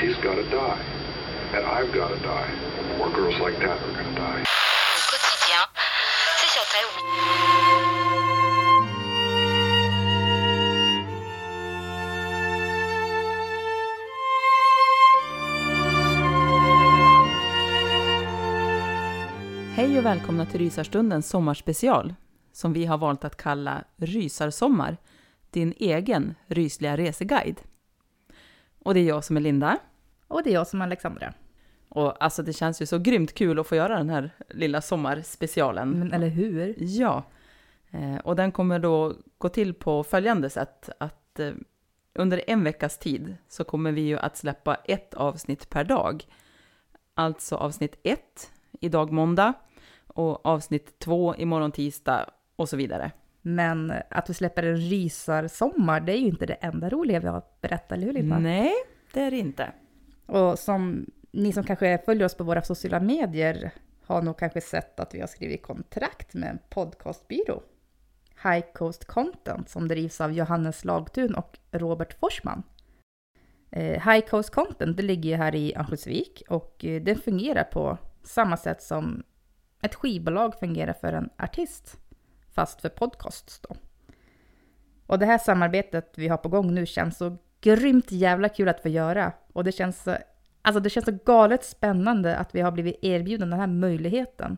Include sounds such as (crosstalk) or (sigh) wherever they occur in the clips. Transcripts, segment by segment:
She's got to die. And I've got to die. More girls like that are going to die. Hej och välkomna till Rysarstundens sommarspecial som vi har valt att kalla Rysarsommar, din egen rysliga reseguide. Och det är jag som är Linda. Och det är jag som är Alexandra. Och alltså det känns ju så grymt kul att få göra den här lilla sommarspecialen. Men eller hur? Ja. Eh, och den kommer då gå till på följande sätt att eh, under en veckas tid så kommer vi ju att släppa ett avsnitt per dag. Alltså avsnitt ett idag måndag och avsnitt två imorgon tisdag och så vidare. Men att vi släpper en rysarsommar, det är ju inte det enda roliga vi har att berätta, eller hur Linda? Nej, det är det inte. Och som ni som kanske följer oss på våra sociala medier har nog kanske sett att vi har skrivit kontrakt med en podcastbyrå. High Coast Content som drivs av Johannes Lagtun och Robert Forsman. Eh, High Coast Content det ligger här i Örnsköldsvik och eh, den fungerar på samma sätt som ett skivbolag fungerar för en artist, fast för podcasts då. Och det här samarbetet vi har på gång nu känns så grymt jävla kul att få göra. Och det känns, så- alltså det känns så galet spännande att vi har blivit erbjudna den här möjligheten.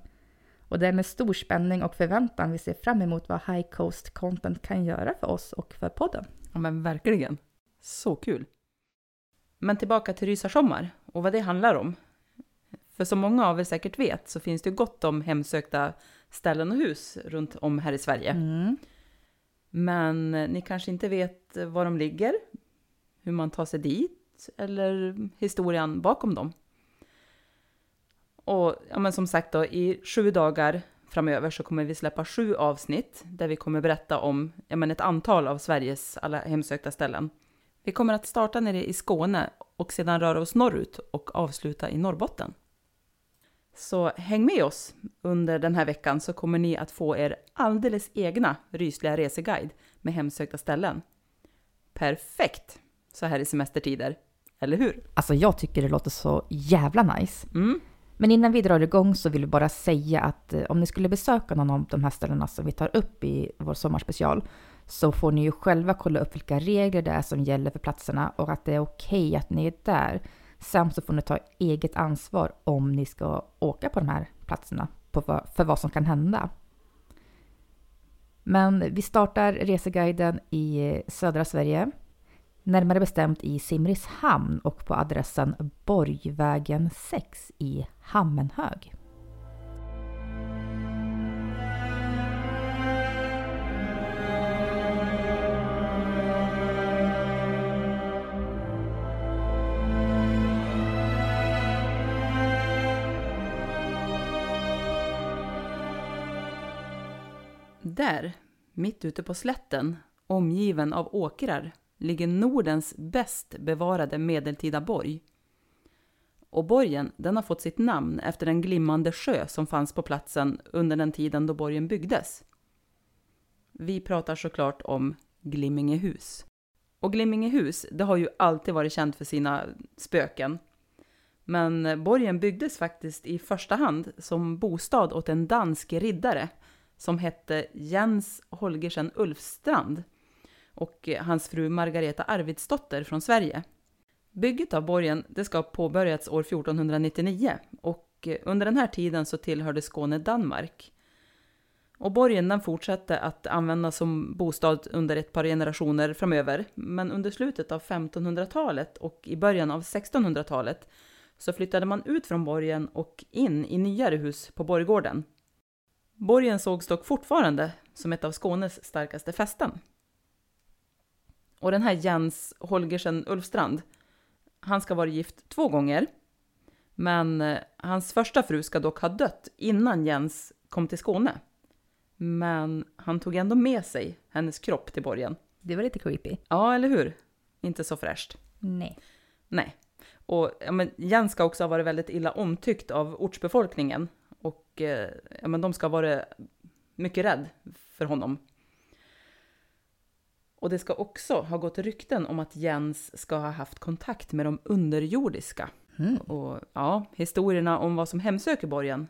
Och det är med stor spänning och förväntan vi ser fram emot vad High Coast Content kan göra för oss och för podden. Ja men verkligen. Så kul. Men tillbaka till Rysarsommar och vad det handlar om. För som många av er säkert vet så finns det gott om hemsökta ställen och hus runt om här i Sverige. Mm. Men ni kanske inte vet var de ligger, hur man tar sig dit eller historien bakom dem. Och ja, men som sagt då, i sju dagar framöver så kommer vi släppa sju avsnitt där vi kommer berätta om ja, men ett antal av Sveriges alla hemsökta ställen. Vi kommer att starta nere i Skåne och sedan röra oss norrut och avsluta i Norrbotten. Så häng med oss under den här veckan så kommer ni att få er alldeles egna rysliga reseguide med hemsökta ställen. Perfekt så här i semestertider, eller hur? Alltså jag tycker det låter så jävla nice. Mm. Men innan vi drar igång så vill vi bara säga att eh, om ni skulle besöka någon av de här ställena som vi tar upp i vår sommarspecial så får ni ju själva kolla upp vilka regler det är som gäller för platserna och att det är okej att ni är där. Samt så får ni ta eget ansvar om ni ska åka på de här platserna för vad som kan hända. Men vi startar reseguiden i eh, södra Sverige närmare bestämt i Simrishamn och på adressen Borgvägen 6 i Hammenhög. Där, mitt ute på slätten, omgiven av åkrar, ligger Nordens bäst bevarade medeltida borg. Och borgen den har fått sitt namn efter en glimmande sjö som fanns på platsen under den tiden då borgen byggdes. Vi pratar såklart om Glimmingehus. Och Glimmingehus, det har ju alltid varit känt för sina spöken. Men borgen byggdes faktiskt i första hand som bostad åt en dansk riddare som hette Jens Holgersen Ulfstrand och hans fru Margareta Arvidsdotter från Sverige. Bygget av borgen det ska ha påbörjats år 1499 och under den här tiden så tillhörde Skåne Danmark. Och borgen den fortsatte att användas som bostad under ett par generationer framöver, men under slutet av 1500-talet och i början av 1600-talet så flyttade man ut från borgen och in i nyare hus på borggården. Borgen sågs dock fortfarande som ett av Skånes starkaste fästen. Och den här Jens Holgersen Ulfstrand, han ska vara gift två gånger. Men eh, hans första fru ska dock ha dött innan Jens kom till Skåne. Men han tog ändå med sig hennes kropp till borgen. Det var lite creepy. Ja, eller hur? Inte så fräscht. Nej. Nej. Och ja, men Jens ska också ha varit väldigt illa omtyckt av ortsbefolkningen. Och eh, ja, men de ska ha varit mycket rädd för honom. Och det ska också ha gått rykten om att Jens ska ha haft kontakt med de underjordiska. Mm. Och ja, historierna om vad som hemsöker borgen,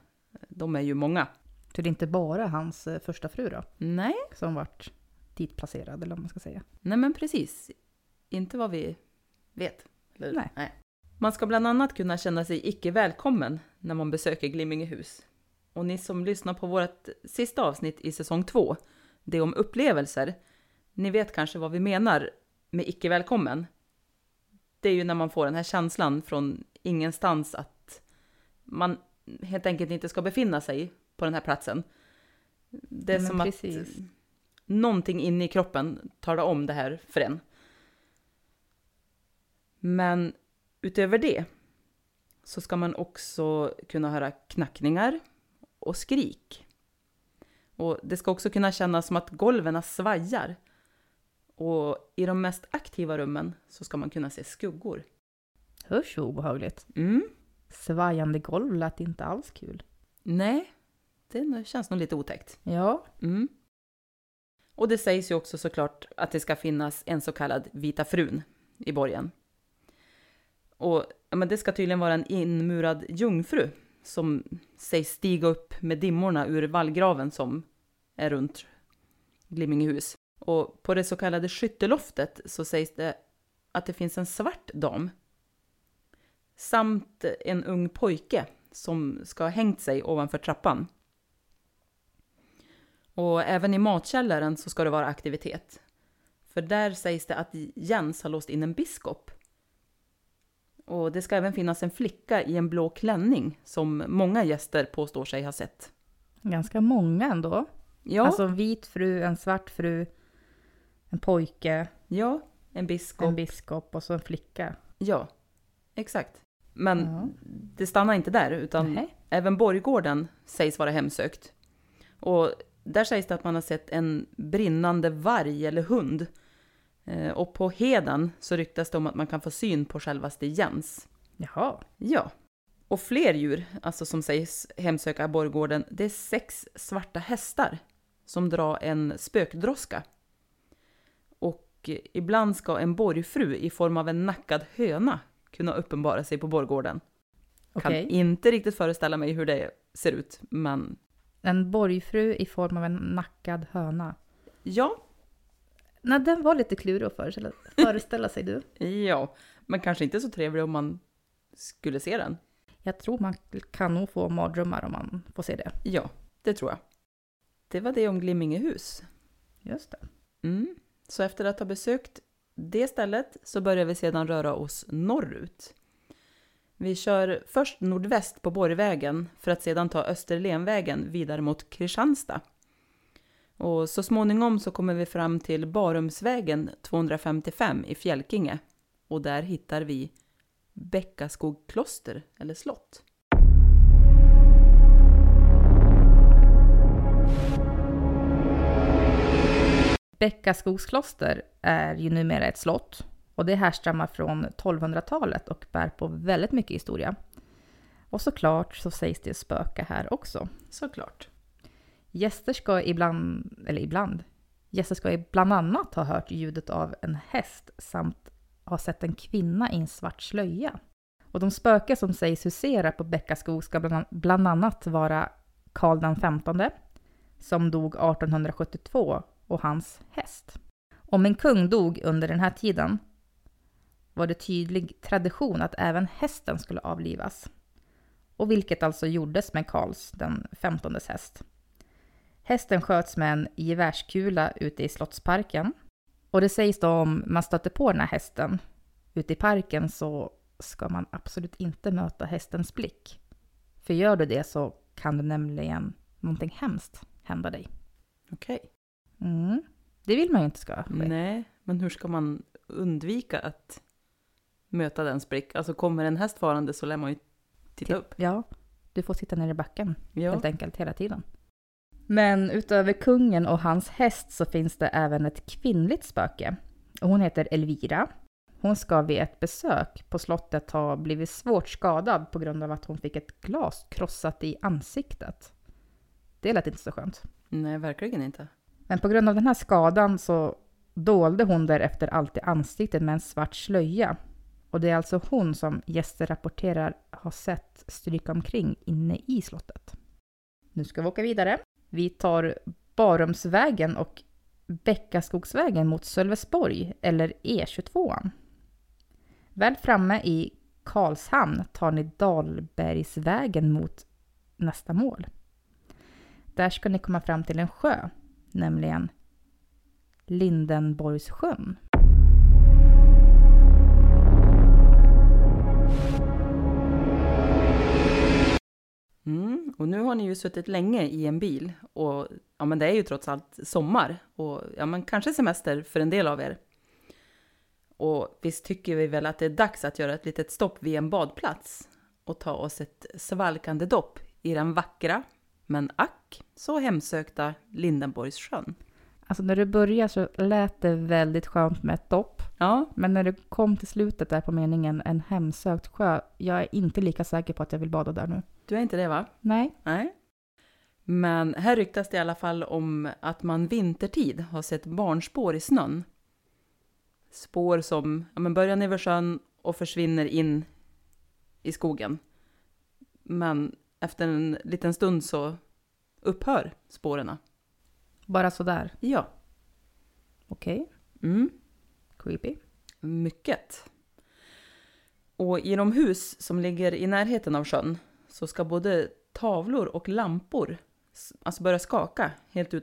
de är ju många. Så det är inte bara hans eh, första fru då, Nej, som vart ditplacerad eller vad man ska säga. nej men precis. Inte vad vi vet. Eller? Nej. Man ska bland annat kunna känna sig icke välkommen när man besöker Glimmingehus. Och ni som lyssnar på vårt sista avsnitt i säsong två, det om upplevelser, ni vet kanske vad vi menar med icke välkommen. Det är ju när man får den här känslan från ingenstans att man helt enkelt inte ska befinna sig på den här platsen. Det är Men som precis. att någonting inne i kroppen talar om det här för en. Men utöver det så ska man också kunna höra knackningar och skrik. Och det ska också kunna kännas som att golven svajar. Och i de mest aktiva rummen så ska man kunna se skuggor. Hörs obehagligt. Mm. Svajande golv lät inte alls kul. Nej, det känns nog lite otäckt. Ja, Mm. Och det sägs ju också såklart att det ska finnas en så kallad vita frun i borgen. Och ja, men det ska tydligen vara en inmurad jungfru som sägs stiga upp med dimmorna ur vallgraven som är runt Glimmingehus. Och på det så kallade skytteloftet så sägs det att det finns en svart dam samt en ung pojke som ska ha hängt sig ovanför trappan. Och även i matkällaren så ska det vara aktivitet. För där sägs det att Jens har låst in en biskop. Och det ska även finnas en flicka i en blå klänning som många gäster påstår sig ha sett. ganska många ändå. Ja, Alltså en vit fru, en svart fru, en pojke, ja en biskop. en biskop och så en flicka. Ja, exakt. Men Ja. det stannar inte där, utan Nej. även borggården sägs vara hemsökt. Och där sägs det att man har sett en brinnande varg eller hund. Eh, Och på heden så ryktas det om att man kan få syn på självaste Jens. Jaha. Ja. Och fler djur, alltså som sägs hemsöka borggården, det är sex svarta hästar som drar en spökdroska. Och ibland ska en borgfru i form av en nackad höna kunna uppenbara sig på borggården. Kan inte riktigt föreställa mig hur det ser ut, men En borgfru i form av en nackad höna. ja, Nej, den var lite klurig att föreställa, föreställa sig du. (laughs) ja. Men kanske inte så trevlig om man skulle se den. Jag tror man kan nog få mardrömmar om man får se det. Ja, det tror jag. Det var det om Glimmingehus. Just det. Mm. Så efter att ha besökt det stället så börjar vi sedan röra oss norrut. Vi kör först nordväst på Borgvägen för att sedan ta Österlenvägen vidare mot Kristianstad. Och så småningom så kommer vi fram till Barumsvägen 255 i Fjälkinge. Och där hittar vi Bäckaskog kloster eller slott. Bäckaskogskloster är ju numera ett slott och det härstammar från 1200-talet och bär på väldigt mycket historia. Och såklart så sägs det spöka här också. Såklart. Gäster ska ibland, eller ibland, gäster ska bland annat ha hört ljudet av en häst samt ha sett en kvinna i en svart slöja. Och de spöken som sägs husera på Bäckaskog ska bland, bland annat vara Karl XV, som dog 1872, och hans häst. Om en kung dog under den här tiden var det tydlig tradition att även hästen skulle avlivas. Och vilket alltså gjordes med Karls den 15 häst. Hästen sköts med en gevärskula ute i Slottsparken. Och det sägs då om man stöter på den här hästen ute i parken så ska man absolut inte möta hästens blick. För gör du det så kan det nämligen någonting hemskt hända dig. Okej. Mm. Det vill man ju inte ska ske. Nej, men hur ska man undvika att möta dens blick? Alltså kommer en häst farande så lär man ju titta upp. Ja, du får sitta ner i backen Ja. helt enkelt hela tiden. Men utöver kungen och hans häst så finns det även ett kvinnligt spöke. Och hon heter Elvira. Hon ska vid ett besök på slottet ha blivit svårt skadad på grund av att hon fick ett glas krossat i ansiktet. Det lät inte så skönt. Nej, verkligen inte. Men på grund av den här skadan så dolde hon därefter alltid ansiktet med en svart slöja. Och det är alltså hon som gäster rapporterar har sett stryka omkring inne i slottet. Nu ska vi åka vidare. Vi tar Barumsvägen och Bäckaskogsvägen mot Sölvesborg, eller E22. Väl framme i Karlshamn tar ni Dalbergsvägen mot nästa mål. Där ska ni komma fram till en sjö, nämligen Lindenborgssjön. Mm, och nu har ni ju suttit länge i en bil och ja, men det är ju trots allt sommar och ja, men kanske semester för en del av er. Och visst tycker vi väl att det är dags att göra ett litet stopp vid en badplats och ta oss ett svalkande dopp i den vackra, men ack så hemsökta Lindenborgssjön. Alltså när du börjar så lät det väldigt skönt med ett dopp. Ja, Men när du kom till slutet där på meningen en hemsökt sjö, jag är inte lika säker på att jag vill bada där nu. du är inte det va? Nej. Nej. Men här ryktas det i alla fall om att man vintertid har sett barnspår i snön. Spår som ja, men börjar över sjön och försvinner in i skogen. Men efter en liten stund så upphör spåren. Bara sådär. Ja. Okej. Mm. Creepy. Mycket. Och i de hus som ligger i närheten av sjön så ska både tavlor och lampor alltså börja skaka helt ut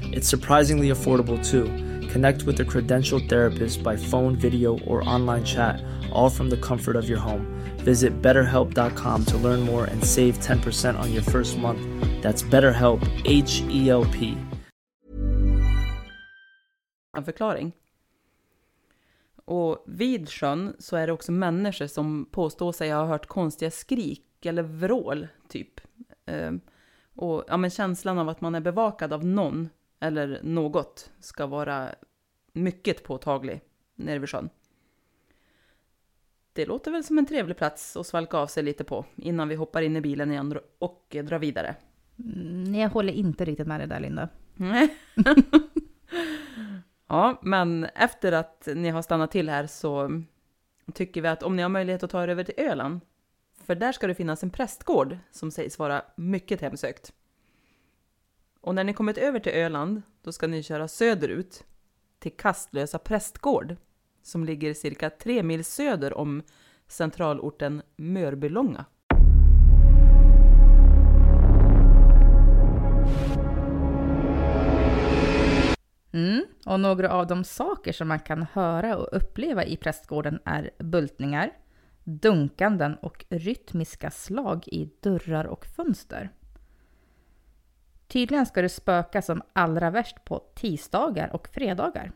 It's surprisingly affordable too. Connect with a credentialed therapist by phone, video, or online chat, all from the comfort of your home. Visit betterhelp.com to learn more and save 10% on your first month. That's BetterHelp, H E L P. en förklaring. Och vid sjön så är det också människor som påstår sig ha hört konstiga skrik eller vrål, typ. Ehm, och ja, men känslan av att man är bevakad av någon eller något ska vara mycket påtaglig nere vid sjön. Det låter väl som en trevlig plats att svalka av sig lite på innan vi hoppar in i bilen igen och drar vidare. Mm, jag håller inte riktigt med dig där Linda. Nej. (laughs) ja, men efter att ni har stannat till här så tycker vi att om ni har möjlighet att ta er över till Öland, för där ska det finnas en prästgård som sägs vara mycket hemsökt. Och när ni kommit över till Öland, då ska ni köra söderut till Kastlösa prästgård som ligger cirka tre mil söder om centralorten Mörbylånga. Mm. Och några av de saker som man kan höra och uppleva i prästgården är bultningar, dunkanden och rytmiska slag i dörrar och fönster. Tydligen ska det spöka som allra värst på tisdagar och fredagar.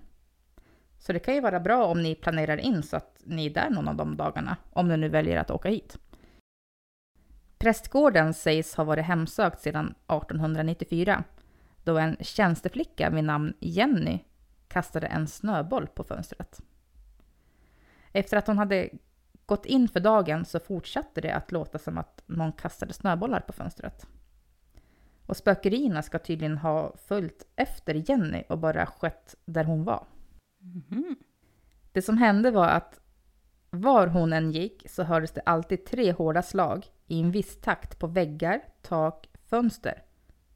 Så det kan ju vara bra om ni planerar in så att ni är där någon av de dagarna, om ni nu väljer att åka hit. Prästgården sägs ha varit hemsökt sedan 1894 då en tjänsteflicka vid namn Jenny kastade en snöboll på fönstret. Efter att hon hade gått in för dagen så fortsatte det att låta som att någon kastade snöbollar på fönstret. Och spökerierna ska tydligen ha följt efter Jenny och bara skett där hon var. Mm. Det som hände var att var hon än gick så hördes det alltid tre hårda slag i en viss takt på väggar, tak, fönster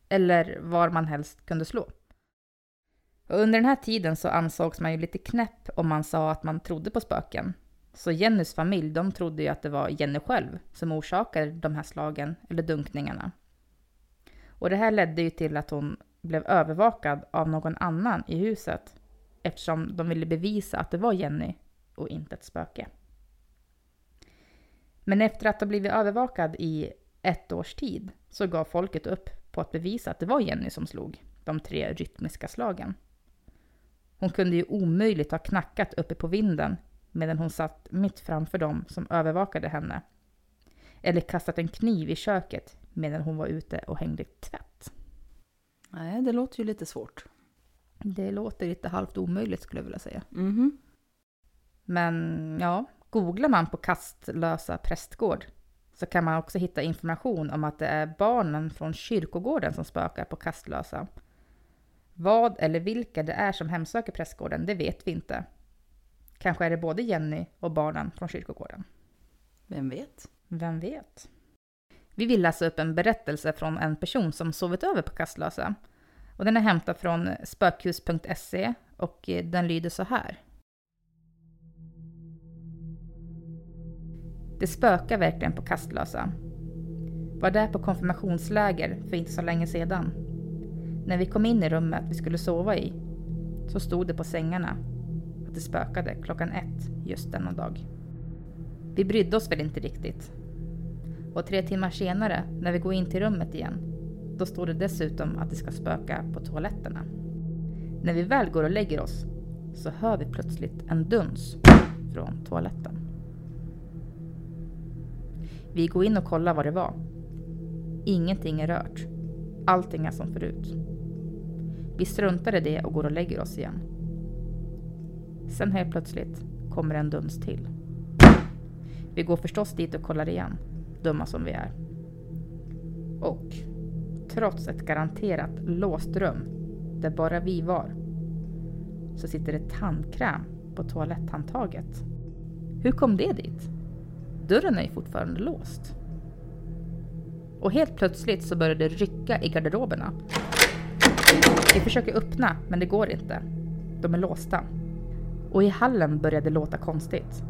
eller var man helst kunde slå. Och under den här tiden så ansågs man ju lite knäpp om man sa att man trodde på spöken. Så Jennys familj, de trodde ju att det var Jenny själv som orsakade de här slagen eller dunkningarna. Och det här ledde ju till att hon blev övervakad av någon annan i huset eftersom de ville bevisa att det var Jenny och inte ett spöke. Men efter att ha blivit övervakad i ett års tid så gav folket upp på att bevisa att det var Jenny som slog de tre rytmiska slagen. Hon kunde ju omöjligt ha knackat uppe på vinden medan hon satt mitt framför dem som övervakade henne. Eller kastat en kniv i köket medan hon var ute och hängde tvätt. Nej, det låter ju lite svårt. Det låter lite halvt omöjligt skulle jag vilja säga. Mhm. Men ja, googlar man på kastlösa prästgård så kan man också hitta information om att det är barnen från kyrkogården som spökar på Kastlösa. Vad eller vilka det är som hemsöker prästgården, det vet vi inte. Kanske är det både Jenny och barnen från kyrkogården. Vem vet? Vem vet? Vi vill läsa upp en berättelse från en person som sovit över på Kastlösa. Och den är hämtad från spökhus.se och eh, den lyder så här. Det spökar verkligen på Kastlösa. Var där på konfirmationsläger för inte så länge sedan. När vi kom in i rummet vi skulle sova i så stod det på sängarna att det spökade klockan ett just denna dag. Vi brydde oss väl inte riktigt. Och tre timmar senare, när vi går in till rummet igen, då står det dessutom att det ska spöka på toaletterna. När vi väl går och lägger oss så hör vi plötsligt en duns från toaletten. Vi går in och kollar vad det var. Ingenting är rört. Allting är som förut. Vi struntar i det och går och lägger oss igen. Sen helt plötsligt kommer en duns till. Vi går förstås dit och kollar igen, dumma som vi är. Och trots ett garanterat låst rum där bara vi var så sitter det tandkräm på toaletthandtaget. Hur kom det dit? Dörren är ju fortfarande låst. Och helt plötsligt så börjar det rycka i garderoberna. Vi försöker öppna, men det går inte. De är låsta. Och i hallen börjar det låta konstigt.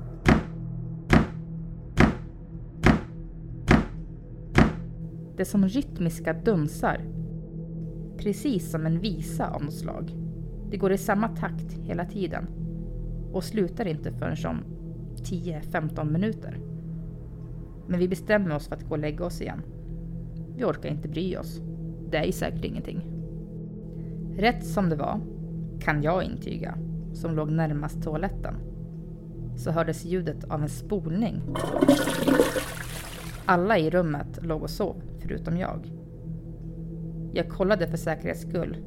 Det är som rytmiska dunsar. Precis som en visa av något slag. Det går i samma takt hela tiden. Och slutar inte förrän om 10-15 minuter. Men vi bestämmer oss för att gå och lägga oss igen. Vi orkar inte bry oss. Det är ju säkert ingenting. Rätt som det var, kan jag intyga, som låg närmast toaletten, så hördes ljudet av en spolning. Alla i rummet låg och sov, förutom jag. Jag kollade för säkerhets skull,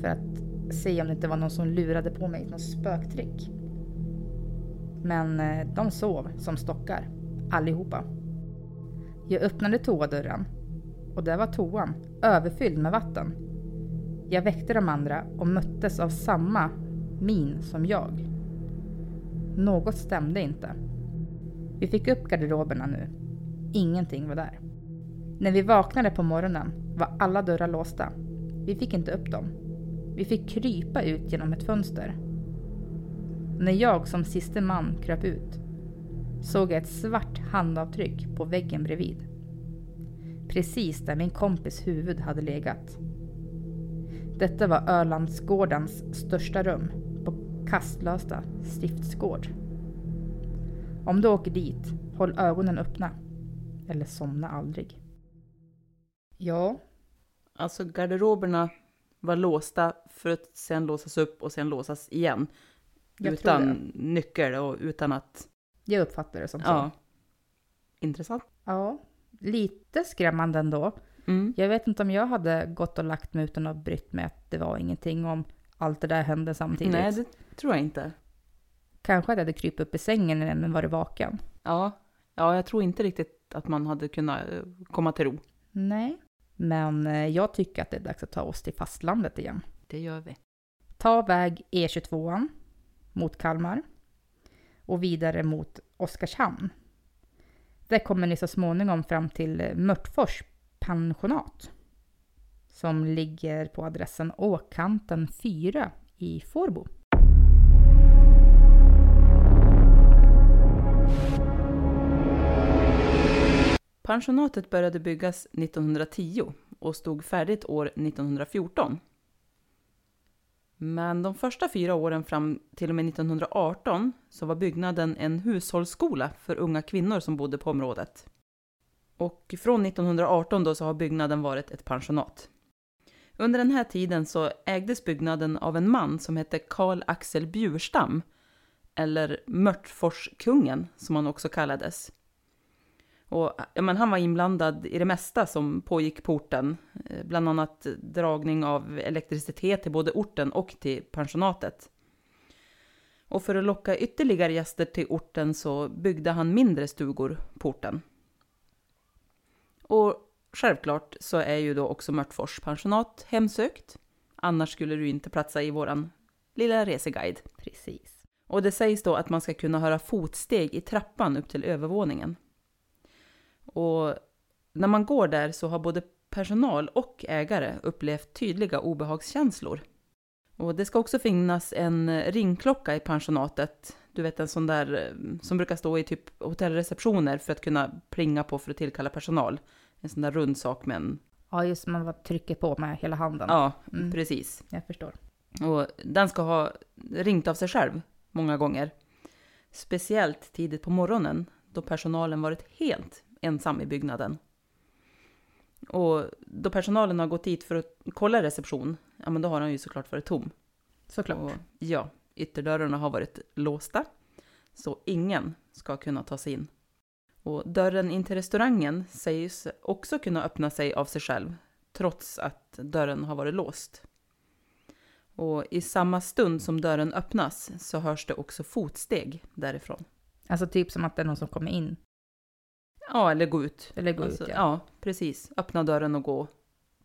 för att se om det inte var någon som lurade på mig något spöktrick. Men eh, de sov som stockar, allihopa. Jag öppnade toadörren och där var toan överfylld med vatten. Jag väckte de andra och möttes av samma min som jag. Något stämde inte. Vi fick upp garderoberna nu. Ingenting var där. När vi vaknade på morgonen var alla dörrar låsta. Vi fick inte upp dem. Vi fick krypa ut genom ett fönster. När jag som siste man kröp ut såg jag ett svart handavtryck på väggen bredvid. Precis där min kompis huvud hade legat. Detta var Ölandsgårdens största rum på Kastlösta stiftsgård. Om du åker dit, håll ögonen öppna. Eller somna aldrig. Ja, Alltså garderoberna var låsta för att sen låsas upp och sen låsas igen. Jag utan nyckel och utan att... jag uppfattar det som så. Ja. Intressant. Ja, lite skrämmande ändå. Mm. Jag vet inte om jag hade gått och lagt mig utan att brytt mig att det var ingenting om allt det där hände samtidigt. Nej, det tror jag inte. Kanske att jag hade krypit upp i sängen den varit vaken. Ja. ja, jag tror inte riktigt att man hade kunnat eh, komma till ro. Nej, men eh, jag tycker att det är dags att ta oss till fastlandet igen. Det gör vi. Ta väg E22 mot Kalmar och vidare mot Oskarshamn. Där kommer ni så småningom fram till Mörtfors pensionat som ligger på adressen Åkanten 4 i Fårbo. Pensionatet började byggas 1910 och stod färdigt år 1914. Men de första fyra åren fram till och med 1918 så var byggnaden en hushållsskola för unga kvinnor som bodde på området. Och från 1918 då så har byggnaden varit ett pensionat. Under den här tiden så ägdes byggnaden av en man som hette Karl Axel Bjurstam, eller Mörtforskungen som han också kallades. Och, ja, men han var inblandad i det mesta som pågick på orten, eh, bland annat dragning av elektricitet till både orten och till pensionatet. Och för att locka ytterligare gäster till orten så byggde han mindre stugor på orten. Och självklart så är ju då också Mörtfors pensionat hemsökt. Annars skulle du inte platsa i våran lilla reseguide. Precis. Och det sägs då att man ska kunna höra fotsteg i trappan upp till övervåningen. Och när man går där så har både personal och ägare upplevt tydliga obehagskänslor. Och det ska också finnas en ringklocka i pensionatet. Du vet en sån där eh, som brukar stå i typ hotellreceptioner för att kunna plinga på för att tillkalla personal. En sån där rund sak med en... Ja, just man trycker på med hela handen. Ja, Mm. precis. Jag förstår. Och den ska ha ringt av sig själv många gånger. Speciellt tidigt på morgonen då personalen varit helt ensam i byggnaden. Och då personalen har gått dit för att kolla reception, ja men då har den ju såklart varit tom. Såklart. Och ja, ytterdörrarna har varit låsta, så ingen ska kunna ta sig in. Och dörren in till restaurangen sägs också kunna öppna sig av sig själv, trots att dörren har varit låst. Och i samma stund som dörren öppnas så hörs det också fotsteg därifrån. Alltså typ som att det är någon som kommer in. Ja, eller gå ut. Eller gå Alltså, ut, ja. ja, precis. Öppna dörren och gå,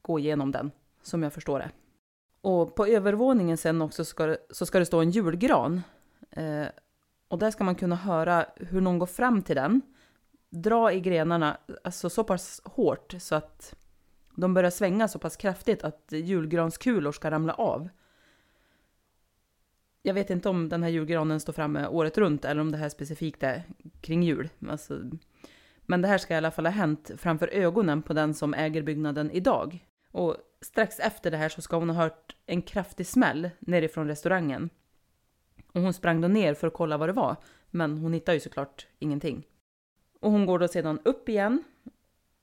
gå igenom den, som jag förstår det. Och på övervåningen sen också ska det, så ska det stå en julgran. Eh, och där ska man kunna höra hur någon går fram till den, dra i grenarna alltså så pass hårt så att de börjar svänga så pass kraftigt att julgranskulor ska ramla av. Jag vet inte om den här julgranen står framme året runt eller om det här specifikt är kring jul. Alltså, men det här ska i alla fall ha hänt framför ögonen på den som äger byggnaden idag. Och strax efter det här så ska hon ha hört en kraftig smäll nerifrån restaurangen. Och hon sprang då ner för att kolla vad det var, men hon hittar ju såklart ingenting. Och hon går då sedan upp igen.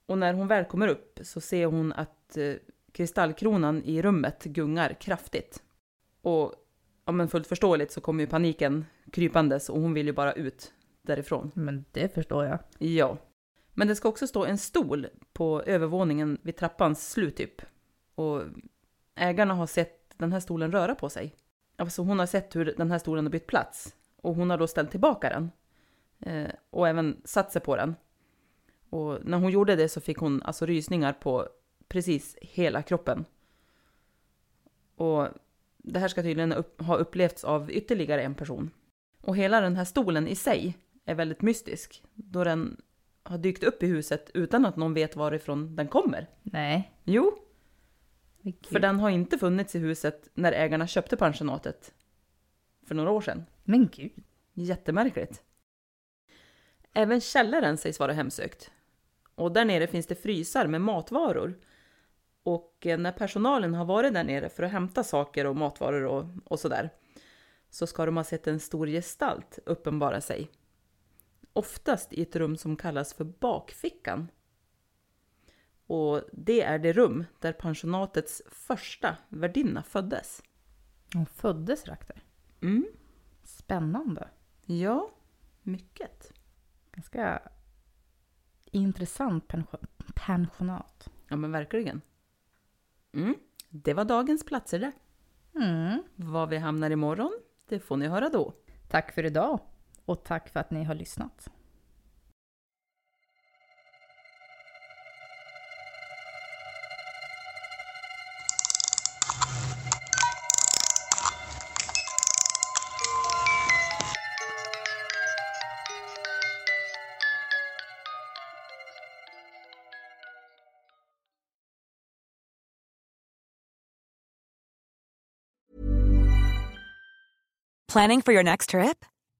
Och när hon väl kommer upp så ser hon att eh, kristallkronan i rummet gungar kraftigt. Och ja, men fullt förståeligt så kommer ju paniken krypandes och hon vill ju bara ut därifrån. Men det förstår jag. Ja. Men det ska också stå en stol på övervåningen vid trappans slut typ. Och ägarna har sett den här stolen röra på sig. Alltså hon har sett hur den här stolen har bytt plats. Och hon har då ställt tillbaka den. Eh, och även satt sig på den. Och när hon gjorde det så fick hon alltså rysningar på precis hela kroppen. Och det här ska tydligen upp, ha upplevts av ytterligare en person. Och hela den här stolen i sig är väldigt mystisk. Då den har dykt upp i huset utan att någon vet varifrån den kommer. Nej. Jo, För den har inte funnits i huset när ägarna köpte pensionatet för några år sedan. Men gud. Jättemärkligt. Även källaren sägs vara hemsökt. Och där nere finns det frysar med matvaror. Och eh, när personalen har varit där nere för att hämta saker och matvaror och, och sådär så ska de ha sett en stor gestalt uppenbara sig. Oftast i ett rum som kallas för bakfickan. Och det är det rum där pensionatets första värdinna föddes. Hon föddes rakt där. Mm. Spännande. Ja, mycket. Ganska intressant pension- pensionat. Ja, men verkligen. Mm. Det var dagens platser det. Mm. Var vi hamnar imorgon, det får ni höra då. Tack för idag och tack för att ni har lyssnat. Planning for your next trip?